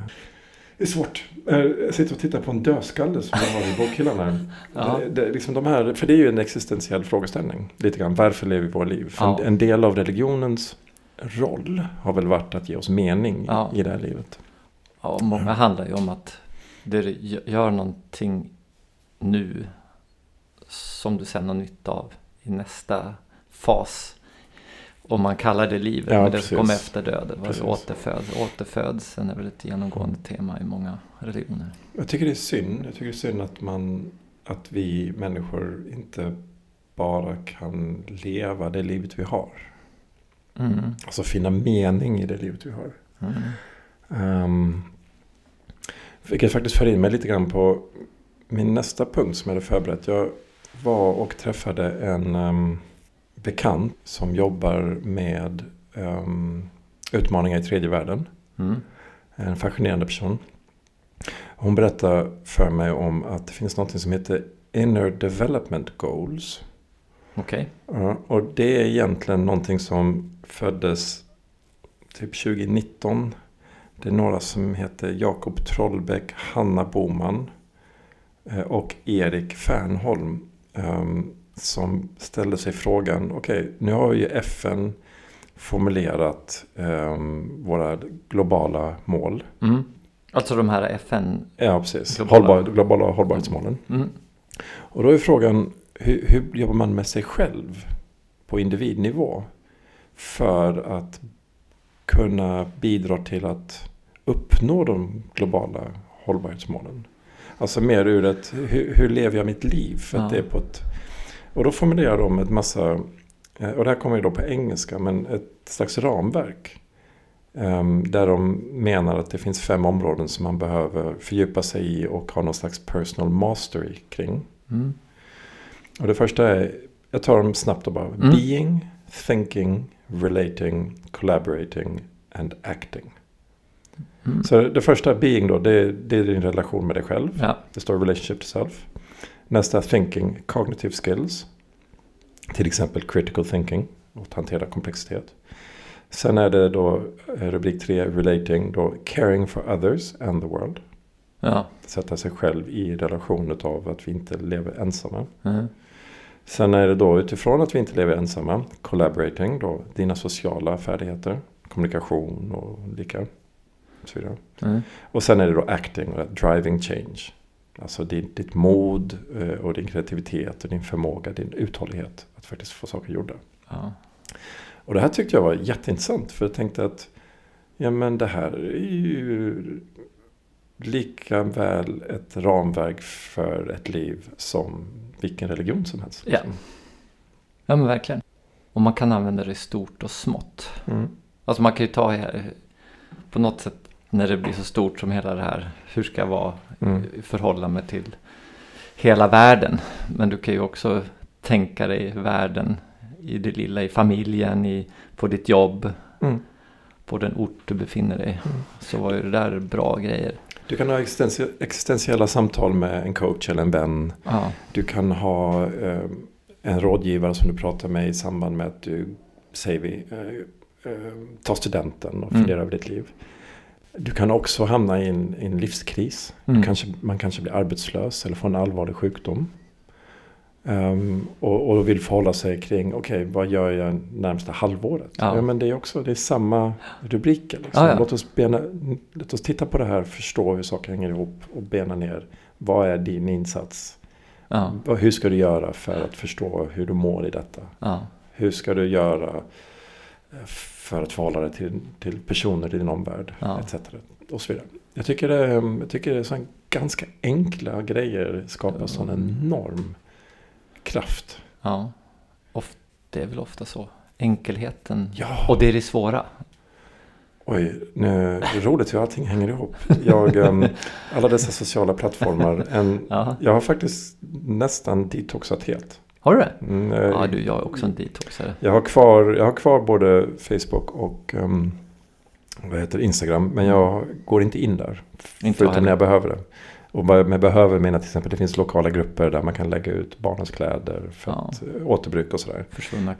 Det är svårt. Jag sitter och tittar på en dödskalle som jag har i bokhyllan här. ja. det, det, liksom de här. För det är ju en existentiell frågeställning. Lite grann, varför lever vi våra liv? Ja. en del av religionens roll har väl varit att ge oss mening ja. i det här livet. Ja, många handlar ju om att det gör någonting nu som du sen har nytta av i nästa fas. Om man kallar det livet, ja, men det som kommer efter döden. Alltså återföd, återfödseln är väl ett genomgående tema i många religioner. Jag tycker det är synd. Jag tycker det är synd att, man, att vi människor inte bara kan leva det livet vi har. Mm. Alltså finna mening i det livet vi har. Mm. Um, vilket faktiskt för in mig lite grann på min nästa punkt som jag hade förberett. Jag var och träffade en um, bekant som jobbar med um, utmaningar i tredje världen. Mm. En fascinerande person. Hon berättar för mig om att det finns något som heter Inner Development Goals. Okej. Ja, och det är egentligen någonting som föddes typ 2019. Det är några som heter Jakob Trollbäck, Hanna Boman eh, och Erik Fernholm. ehm, Som ställde sig frågan, okej nu har ju FN formulerat ehm, våra globala mål. Mm. Alltså de här FN... Ja, precis. Globala. Hållbar, globala hållbarhetsmålen. Mm. Och då är frågan, hur, hur jobbar man med sig själv på individnivå? För att kunna bidra till att uppnå de globala hållbarhetsmålen. Alltså mer ur ett, hur, hur lever jag mitt liv? För att Ja. det är på ett, och då formulerar de ett massa, eh, och det här kommer ju då på engelska, men ett slags ramverk. Ehm, Där de menar att det finns fem områden som man behöver fördjupa sig i och ha någon slags personal mastery kring. Mm. Och det första är, jag tar dem snabbt och bara. Mm. Being, thinking, relating, collaborating and acting. Mm. Så det första being då, det, det är din relation med dig själv. Ja. Det står relationship to self. Nästa thinking, cognitive skills. Till exempel critical thinking, att hantera komplexitet. Sen är det då eh, rubrik tre, relating, då caring for others and the world. Ja. Sätta sig själv i relation av att vi inte lever ensamma. Mm. Sen är det då utifrån att vi inte lever ensamma, collaborating, då dina sociala färdigheter, kommunikation och lika. Och, så vidare. Mm. och sen är det då acting, driving change. Alltså ditt, ditt mod eh, och din kreativitet och din förmåga, din uthållighet att faktiskt få saker gjorda. Ja. Och det här tyckte jag var jätteintressant för jag tänkte att ja men det här är ju lika väl ett ramverk för ett liv som vilken religion som helst. Ja. ja, men verkligen. Och man kan använda det i stort och smått. Mm. Alltså man kan ju ta eh, på något sätt när det blir så stort som hela det här. Hur ska jag vara, Mm. förhålla mig till hela världen. Men du kan ju också tänka dig världen i det lilla, i familjen, i, på ditt jobb, Mm. på den ort du befinner dig. Så var ju det där bra grejer. Du kan ha existentie- existentiella samtal med en coach eller en vän. Ja, Du kan ha eh, en rådgivare som du pratar med i samband med att du, säger vi, eh, eh, tar studenten och Mm. funderar över ditt liv. Du kan också hamna i en, i en livskris. Mm. Kanske, man kanske blir arbetslös eller får en allvarlig sjukdom. Ehm, och, och vill förhålla sig kring, okej vad gör jag närmsta halvåret? Ja. Ja. men det är också, det är samma rubriker. Liksom. Ja, ja. Låt, oss bena, låt oss titta på det här, förstå hur saker hänger ihop och bena ner. Vad är din insats? Hur ska du göra för att förstå hur du mår i detta? Hur ska du göra för att förhålla dig till, till personer i din omvärld? Ja. Etc. Och så vidare. Jag tycker det, jag tycker det är sån ganska enkla grejer skapar sån enorm kraft. ja. Oft, det är väl ofta så. Enkelheten. Ja. Och det är det svåra. Oj, nu, är roligt hur allting hänger ihop. Jag, ehm, alla dessa sociala plattformar. En, Ja. jag har faktiskt nästan detoxat helt. Har du det? Mm, eh, Ja, du, jag är också en detoxare. Jag har kvar, jag har kvar både Facebook och um, vad heter Instagram. Men jag går inte in där. Inte jag förutom när jag behöver det. Och med behöver menar till exempel det finns lokala grupper där man kan lägga ut barnens kläder för Ja. att eh, återbruk och sådär.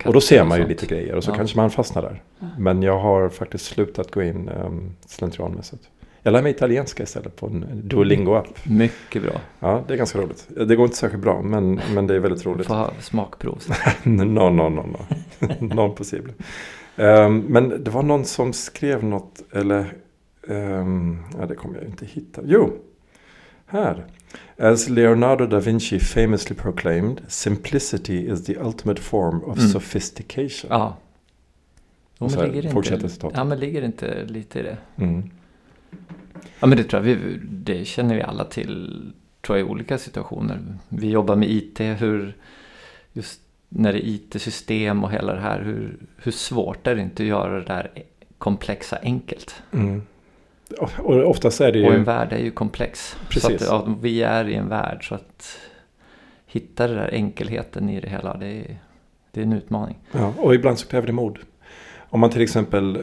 Och då ser man ju lite grejer och så Ja. kanske man fastnar där. Men jag har faktiskt slutat gå in um, slentrianmässigt. Jag lär mig italienska istället på en Duolingo-app. Mycket bra. Ja, det är ganska roligt. Det går inte särskilt bra, men, men det är väldigt Du roligt. får ha smakprov. no, no, no, no. non possible. Ehm, men det var någon som skrev något, eller... ehm, ja, det kommer jag inte hitta. Jo, här. As Leonardo da Vinci famously proclaimed, simplicity is the ultimate form of Mm. sophistication. Ja. Och så men här, ligger fortsätter inte, citatet. ja, men ligger inte lite i det? Mm. Ja, men det tror jag vi, det känner vi alla till, tror jag, i olika situationer. Vi jobbar med IT, hur, just när det är IT-system och hela det här, hur, hur svårt är det inte att göra det där komplexa enkelt? Mm. Och oftast är det Och en ju... värld är ju komplex. Precis. Så att, ja, vi är i en värld, så att hitta den där enkelheten i det hela, det är, det är en utmaning. Ja, och ibland så kräver det mod. Om man till exempel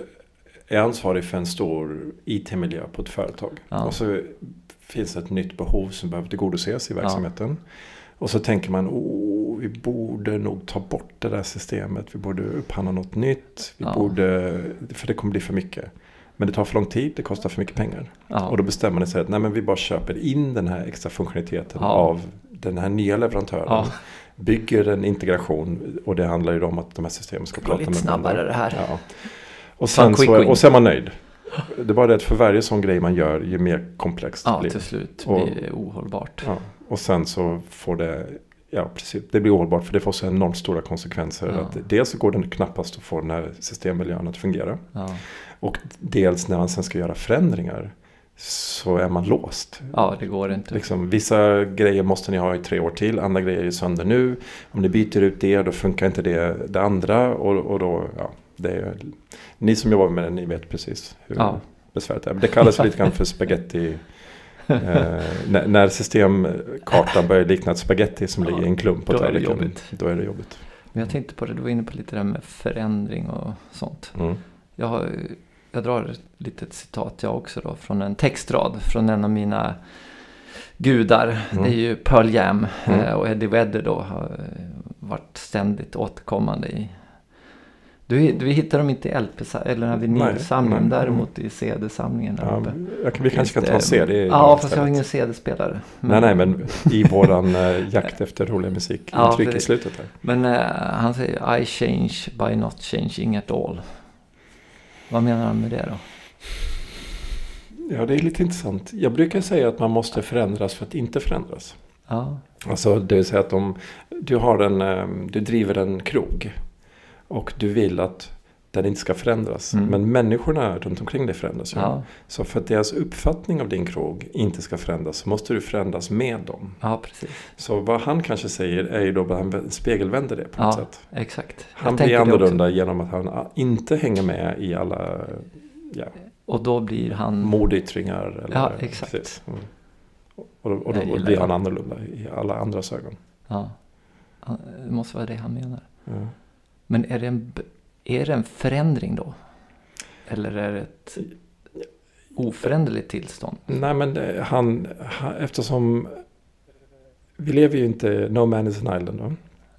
är ansvarig för en stor IT-miljö på ett företag. Ja. Och så finns ett nytt behov som behöver tillgodoses i verksamheten. Och så tänker man, oh, vi borde nog ta bort det där systemet. Vi borde upphandla något nytt. Vi Ja. borde, för det kommer bli för mycket. Men det tar för lång tid, det kostar för mycket pengar. Ja. Och då bestämmer man sig att nej, men vi bara köper in den här extra funktionaliteten Ja. av den här nya leverantören. Ja. Bygger en integration och det handlar ju om att de här systemen ska Det går prata lite med varandra. snabbare det här. Ja. Och, sen så, och sen är man nöjd. Det är bara det att för varje sån grej man gör ju mer komplext Ja, blir till slut Och- blir det ohållbart. Ja, och sen så får det, ja precis, det blir ohållbart för det får så enormt stora konsekvenser. Ja. Att dels så går det knappast att få den här systemmiljön att fungera. Ja. Och dels när man sen ska göra förändringar så är man låst. ja, det går inte. Liksom, vissa grejer måste ni ha i tre år till, andra grejer är sönder nu. Om ni byter ut det då funkar inte det, det andra. Och, och då, ja, det är, ni som jobbar med det, ni vet precis hur Ja. besvärligt det är. Det kallas lite grann för spaghetti. Eh, när, när systemkartan börjar likna ett spaghetti som Ja, ligger i en klump på då är det tallriken, jobbigt. Då är det jobbigt. Men jag tänkte på det, du var inne på lite det där med förändring och sånt. Mm. Jag, har, jag drar ett litet citat jag också då från en textrad från en av mina gudar. Mm. Det är ju Pearl Jam Mm. eh, och Eddie Vedder då har varit ständigt återkommande i du, du hittar dem inte i LP eller den här vinylsamlingen, däremot i CD-samlingen där Ja, uppe. jag vi kanske kan ta det- CD Ja, fast jag har ingen CD-spelare. Nej, nej, men i våran eh, jakt efter rolig musik. Ja, Tryck i slutet här. Men eh, han säger I change by not changing at all. Vad menar han med det då? Ja, det är lite intressant. Jag brukar säga att man måste förändras för att inte förändras. Ja, Alltså det vill säga att om du, har en, eh, du driver en krog och du vill att den inte ska förändras. Mm. Men människorna runt omkring dig förändras ju. ja, Så för att deras uppfattning av din krog inte ska förändras så måste du förändras med dem. ja precis. Så vad han kanske säger är ju då att han spegelvänder det på något Ja, sätt. exakt. Jag Han tänker blir annorlunda genom att han inte hänger med i alla ja, Och då blir han... mordyttringar. Eller, Ja, exakt. precis. Mm. Och, då- och Jag då blir han annorlunda i alla andras ögon. Ja. Det måste vara det han menar. Ja. Men är det en, är det en förändring då? Eller är det ett oföränderligt tillstånd? Nej men det, han, han, eftersom vi lever ju inte, no man is an island. Va?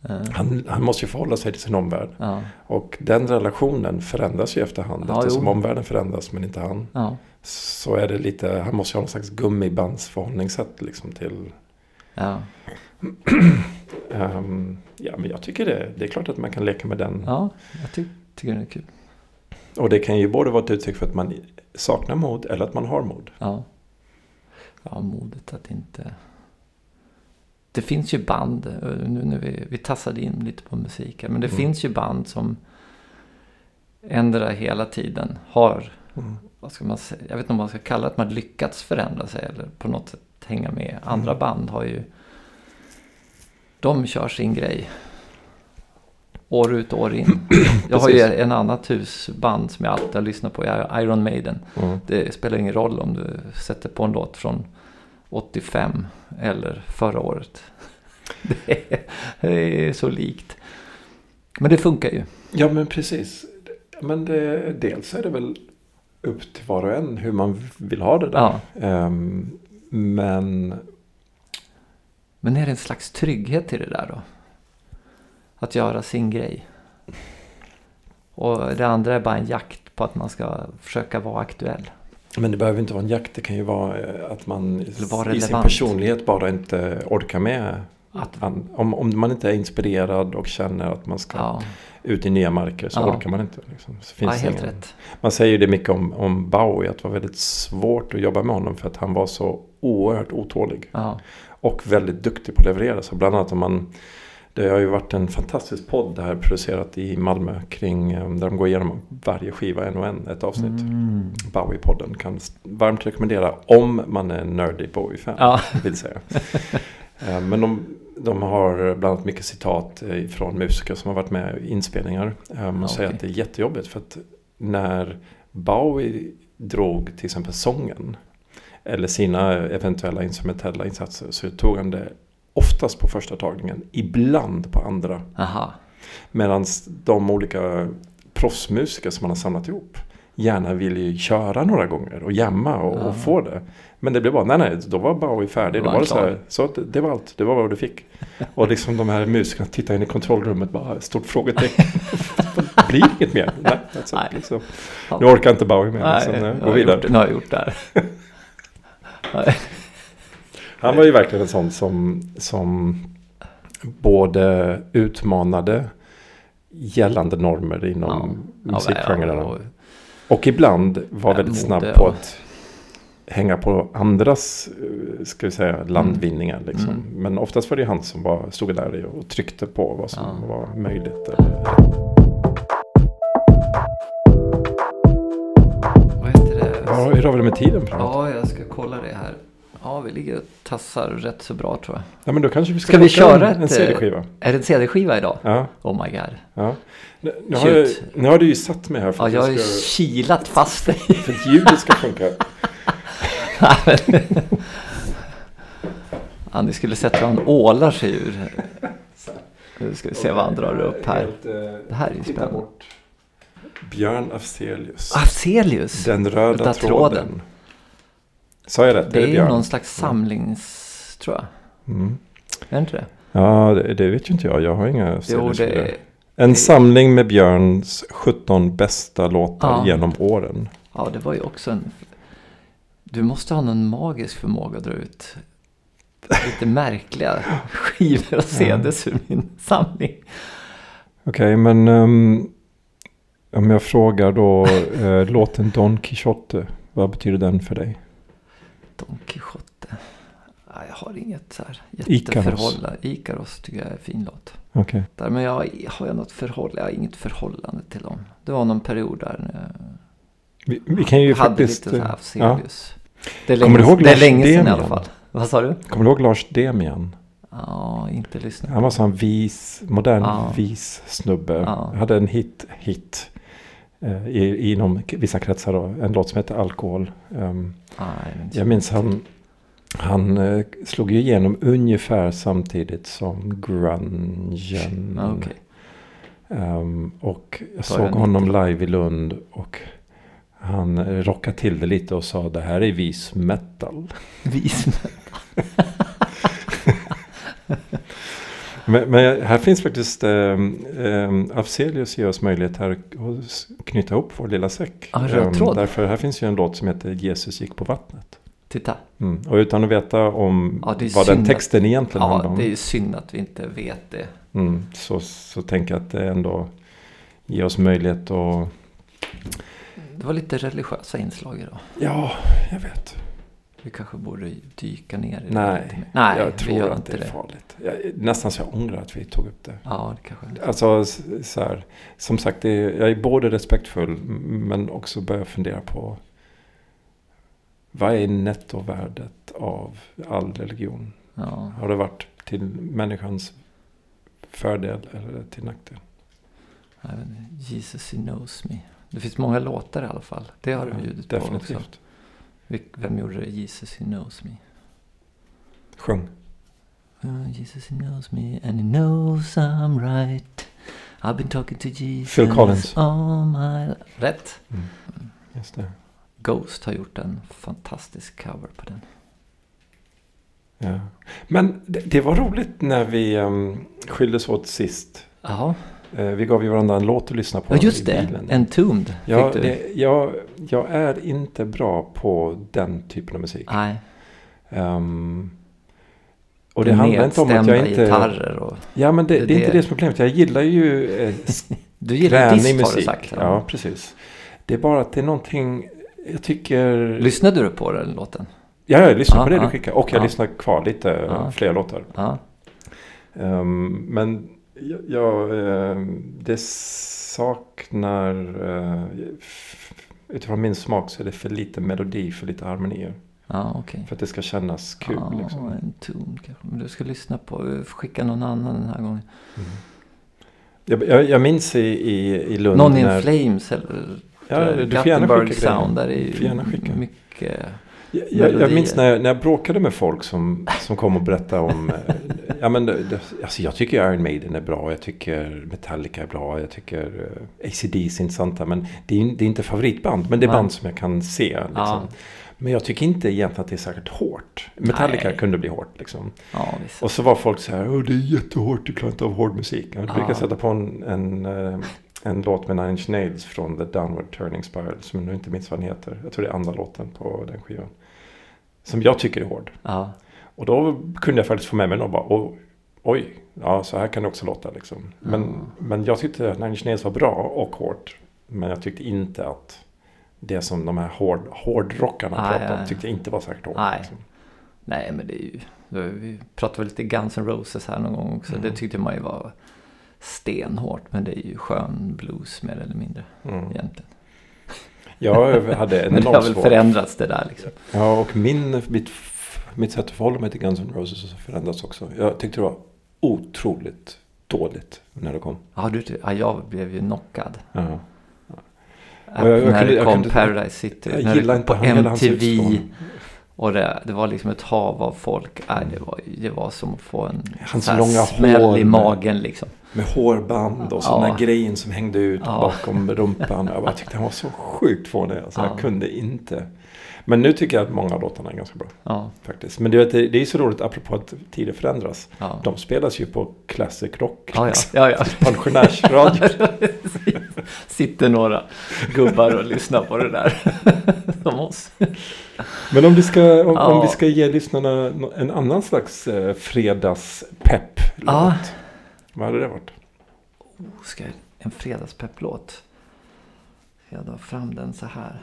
Eh, Han, han måste ju förhålla sig till sin omvärld. Ja, Och den relationen förändras ju efterhand. Ja, eftersom jo. omvärlden förändras men inte han. ja, Så är det lite, han måste ju ha någon slags gummibandsförhållningssätt liksom till ja. ehm, Ja men jag tycker det, det är klart att man kan leka med den. ja jag ty tycker det är kul. Och det kan ju både vara ett uttryck för att man saknar mod eller att man har mod. Ja. Ja, modet att inte... Det finns ju band, eh, nu när vi, vi tassade in lite på musik här, men det Mm. finns ju band som ändrar hela tiden, har, Mm. vad ska man säga, jag vet inte om man ska kalla det att man lyckats förändra sig eller på något sätt hänga med. Andra Mm. band har ju, de kör sin grej. År ut år in. Jag har ju en annat husband som jag alltid har lyssnat på, Iron Maiden. Mm. Det spelar ingen roll om du sätter på en låt från 85 eller förra året. Det är, det är så likt. Men det funkar ju. Ja men precis. Men det, dels är det väl upp till var och en hur man vill ha det där. Ja. Ehm, men Men är det en slags trygghet i det där då? Att göra sin grej. Och det andra är bara en jakt på att man ska försöka vara aktuell. Men det behöver inte vara en jakt. Det kan ju vara eh, att man vara i sin personlighet bara inte orkar med. Att, an- Om, om man inte är inspirerad och känner att man ska ja, ut i nya marker så Ja. orkar man inte. Liksom. Så ja, helt ingen- rätt. Man säger ju det mycket om, om Bowie. Att det var väldigt svårt att jobba med honom. För att han var så oerhört otålig. Och väldigt duktig på att leverera. Så bland annat om man det har ju varit en fantastisk podd det här producerat i Malmö kring eh, där de går igenom varje skiva en och en, ett avsnitt. Mm. Bowie-podden kan varmt rekommendera om man är en nördig Bowie-fan. ja. Vill säga. Eh, Men de, de har bland annat mycket citat eh, från musiker som har varit med i inspelningar. Man Ja, säger att det är jättejobbigt för att när Bowie drog till exempel sången eller sina eventuella instrumentella insatser så tog han det oftast på första tagningen, ibland på andra. Medan de olika proffsmusiker som han har samlat ihop gärna ville ju köra några gånger och jamma och, Ja. och få det. Men det blev bara, nej nej, då var Bowie färdig. Då Då var var det så, här, så att det var allt, det var vad du fick. Och liksom de här musikerna tittade in i kontrollrummet, bara stort frågetecken. det blir inget mer. Nej, alltså, Nej. liksom. Nu orkar inte Bowie mer, Nej, så nu går jag vidare. gjort- Nu har jag gjort det här. Han var ju verkligen en sån som, som både utmanade gällande normer inom Ja, musikgenrerna. och- Och ibland var väldigt snabb på att hänga på andras eh, ska vi säga, landvinningar. Liksom. Mm. Men oftast var det han som var, stod där och tryckte på vad som Ja. var möjligt. Eller, Vad heter det? ja, hur har vi det med tiden? Ja, jag ska. Ja, vi ligger och tassar rätt så bra tror jag. Ja, men då kanske vi ska, Ska vi köra en, ett, eh, CD-skiva. Är det en CD-skiva idag? Ja, Oh my god. ja. Nu, nu, har jag, nu har du ju satt mig här för Ja, att, jag har ska, kilat fast dig. för att ljudet ska funka. ja, ni skulle sett hur han ålar sig ur. Nu ska vi se vad han drar upp här. Det här är ju spännande. Björn Afzelius. Afzelius. Den röda Röda tråden. tråden. Sa jag rätt? Det är ju någon slags samlings... tror jag. Mm. Är det inte det? Ja, det, det vet ju inte jag. Jag har inga Jo, det är... En samling med Björns 17 bästa låtar Ja. genom åren. Ja, det var ju också en... Du måste ha någon magisk förmåga att dra ut lite märkliga skivor och CDs ur min samling. Okej, men ehm, om jag frågar då eh, låten Don Quixote. Vad betyder den för dig? Don Quixote. Nej, jag har inget så här Ikaros. jätteförhållande. Ikaros tycker jag är fin låt. Där, men jag har jag något förhållande? Jag har inget förhållande till dem. Det var någon period där Vi, vi kan ju hade faktiskt... lite så här eh, Afzelius. Det är Kommer länge, du ihåg det är länge sedan i alla fall. Vad sa du? Kommer du ihåg Lars Demian? Ja, inte lyssnat. Han var sån vis, modern Ja. vis snubbe. Ja. Hade en hit, hit eh, i, inom vissa kretsar då. En låt som heter Alkohol. Men inte jag minns han, han eh, slog ju igenom ungefär samtidigt som grungen. Ja, Okej. Ehm, och jag såg honom 90. live i Lund. Och han eh, rockade till det lite och sa det här är vis metal. Vis. Men, men här finns faktiskt um, um, Afzelius ger oss möjlighet här att knyta ihop vår lilla säck. Ja, Ehm, tråd. därför här finns ju en låt som heter Jesus gick på vattnet. Titta. Mm. Och utan att veta om Ja, vad den texten egentligen handlar Ja, om. det är ju synd att vi inte vet det. Mm, så, så tänker jag att det ändå ger oss möjlighet att... Det var lite religiösa inslag idag. Ja, jag vet. Vi kanske borde dyka ner i det Nej. Nej jag tror att inte det är det. farligt. Jag, nästan så jag ångrar att vi tog upp det. Ja, det kanske Alltså s- så här, som sagt, är, jag är både respektfull men också börjar fundera på vad är nettovärdet av all religion? Ja, Har det varit till människans fördel eller till nackdel? Jesus he knows me. Det finns många låtar i alla fall. Det har du bjudit på också. Vem gjorde det? Jesus he knows me. Sjung. Jesus he knows me and he knows I'm right. I've been talking to Jesus Phil Collins. all my... Rätt. Mm. Just det. Ghost har gjort en fantastisk cover på den. Ja. Men det, det var roligt när vi um, skildes åt sist. Jaha. Eh, vi gav ju varandra en låt att lyssna på Ja, just det. Entombed Ja, fick du. det, jag, jag är inte bra på den typen av musik. Nej. Ehm, och det handlar inte om att jag inte... gitarrer och... Ja, men det, Det- det är inte det- som är problemet. Jag gillar ju eh, Du gillar disc har du musik. sagt. Ja. precis. Det är bara att det är någonting... Jag tycker... Lyssnade du på den låten? Ja, jag lyssnar Ja, på det ja. du skickar. Och jag Ja. lyssnar kvar lite Ja. fler låtar. Ja. Ehm, men jag, ehm, det saknar... eh, utifrån min smak så är det för lite melodi, för lite harmonier. Ja, okej. För att det ska kännas kul. Ja, liksom. en ton kanske. Men du ska lyssna på. Får Skicka någon annan den här gången. Jag, jag, jag minns i, i, i Lund Någon in när... Flames eller Ja, du får gärna skicka grejer. Sound. Där är skicka. mycket Jag, jag, jag minns när jag, när jag bråkade med folk som, som kom och berättade om... eh, ja, men, det, alltså, jag tycker Iron Maiden är bra, jag tycker Metallica är bra, jag tycker uh, ACDC är intressanta. Men det är, det är inte favoritband, men det är band som jag kan se. Liksom. Ja. Men jag tycker inte egentligen att det är särskilt hårt. Metallica Nej. kunde bli hårt liksom. Ja. Och så var folk så här, Åh, det är jättehårt, du klarar inte av hård musik. Jag brukar Ja. sätta på en, en, eh, en låt med Nine Inch Nails från The Downward Turning Spiral, som jag nu inte minns vad den heter. Jag tror det är andra låten på den skivan. Som jag tycker är hård. Ja, Och då kunde jag faktiskt få med mig någon och bara, "Oj, oj, ja så här kan det också låta liksom. Men, men jag tyckte Nine Inch Nails var bra och hårt. Men jag tyckte inte att det som de här hård, hårdrockarna Nej, pratade om tyckte jag inte var särskilt hårt. Liksom. nej men det är ju... Vi pratade väl lite Guns N' Roses här någon gång också. Mm. Det tyckte man ju var stenhårt. Men det är ju skön blues mer eller mindre Mm. egentligen. Jag hade Men det har väl förändrats det där liksom. Ja, och min, mitt, mitt sätt att förhålla mig till Guns N' Roses har förändrats också. Jag tyckte det var otroligt dåligt när det kom. Ja, du, ja, jag blev ju knockad. Ja. Äh, jag- jag när det kom Paradise City. Jag när gillar det inte på MTV. Och det, det var liksom ett hav av folk. Nej, det, var, det var som att få en Hans långa smäll hår i magen liksom. Med hårband och sådana Ja. grejen som hängde ut Ja. bakom rumpan. Jag bara tyckte han var så sjukt fånig. Alltså, Ja. Jag kunde inte. Men nu tycker jag att många av låtarna är ganska bra. Ja, faktiskt. Men du vet, det, är så roligt apropå att tider förändras. ja. De spelas ju på classic rock. Ja, liksom. ja, ja. Pensionärsradio. Sitter några gubbar och lyssnar på det där. Som oss. Men om, ska, om, om vi ska ge lyssnarna en annan slags eh, fredagspepp. Ja. Vad hade det varit? Oh, ska jag, en fredagspepplåt. Ska jag dra fram den så här?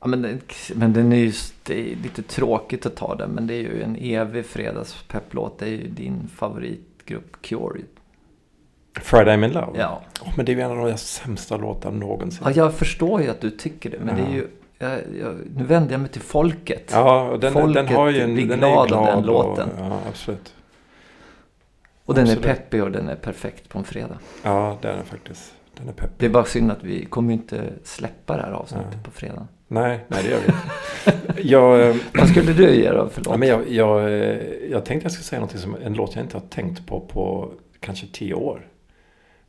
Ja, men, den, men den är ju det är lite tråkigt att ta den. Men det är ju en evig fredagspepplåt. Det är ju din favoritgrupp Cure. Friday I'm in love? Ja. Åh, men det är ju en av de sämsta låtarna någonsin. ja, jag förstår ju att du tycker det. Men det är Ja. ju... Jag, jag, nu vänder jag mig till folket. Ja, och den, den Folket har ju en... blir den glad är ju av glad den låten. Och, ja, absolut. Och den är peppig och den är perfekt på en fredag. Ja, det är den faktiskt. Den är peppig. Det är bara synd att vi kommer inte släppa det här avsnittet Nej. på fredag. Nej, nej det gör vi inte. jag, eh, Vad skulle du göra för ja, låt? men jag, jag, eh, jag tänkte jag skulle säga något som en låt jag inte har tänkt på på kanske tio år.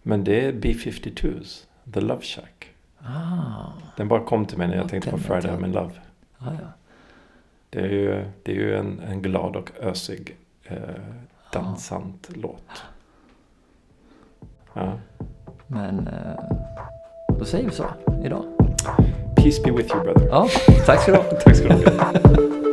Men det är B-52s, The Love Shack. Ah, Den bara kom till mig när jag Ja, tänkte på Friday jag. I'm in love. ja, ja. Det är ju, det är ju en, en glad och ösig eh, dansant låt. Ja. Men eh, då säger vi så idag. Peace be with you brother. Ja, tack ska du ha. Tack ska du ha.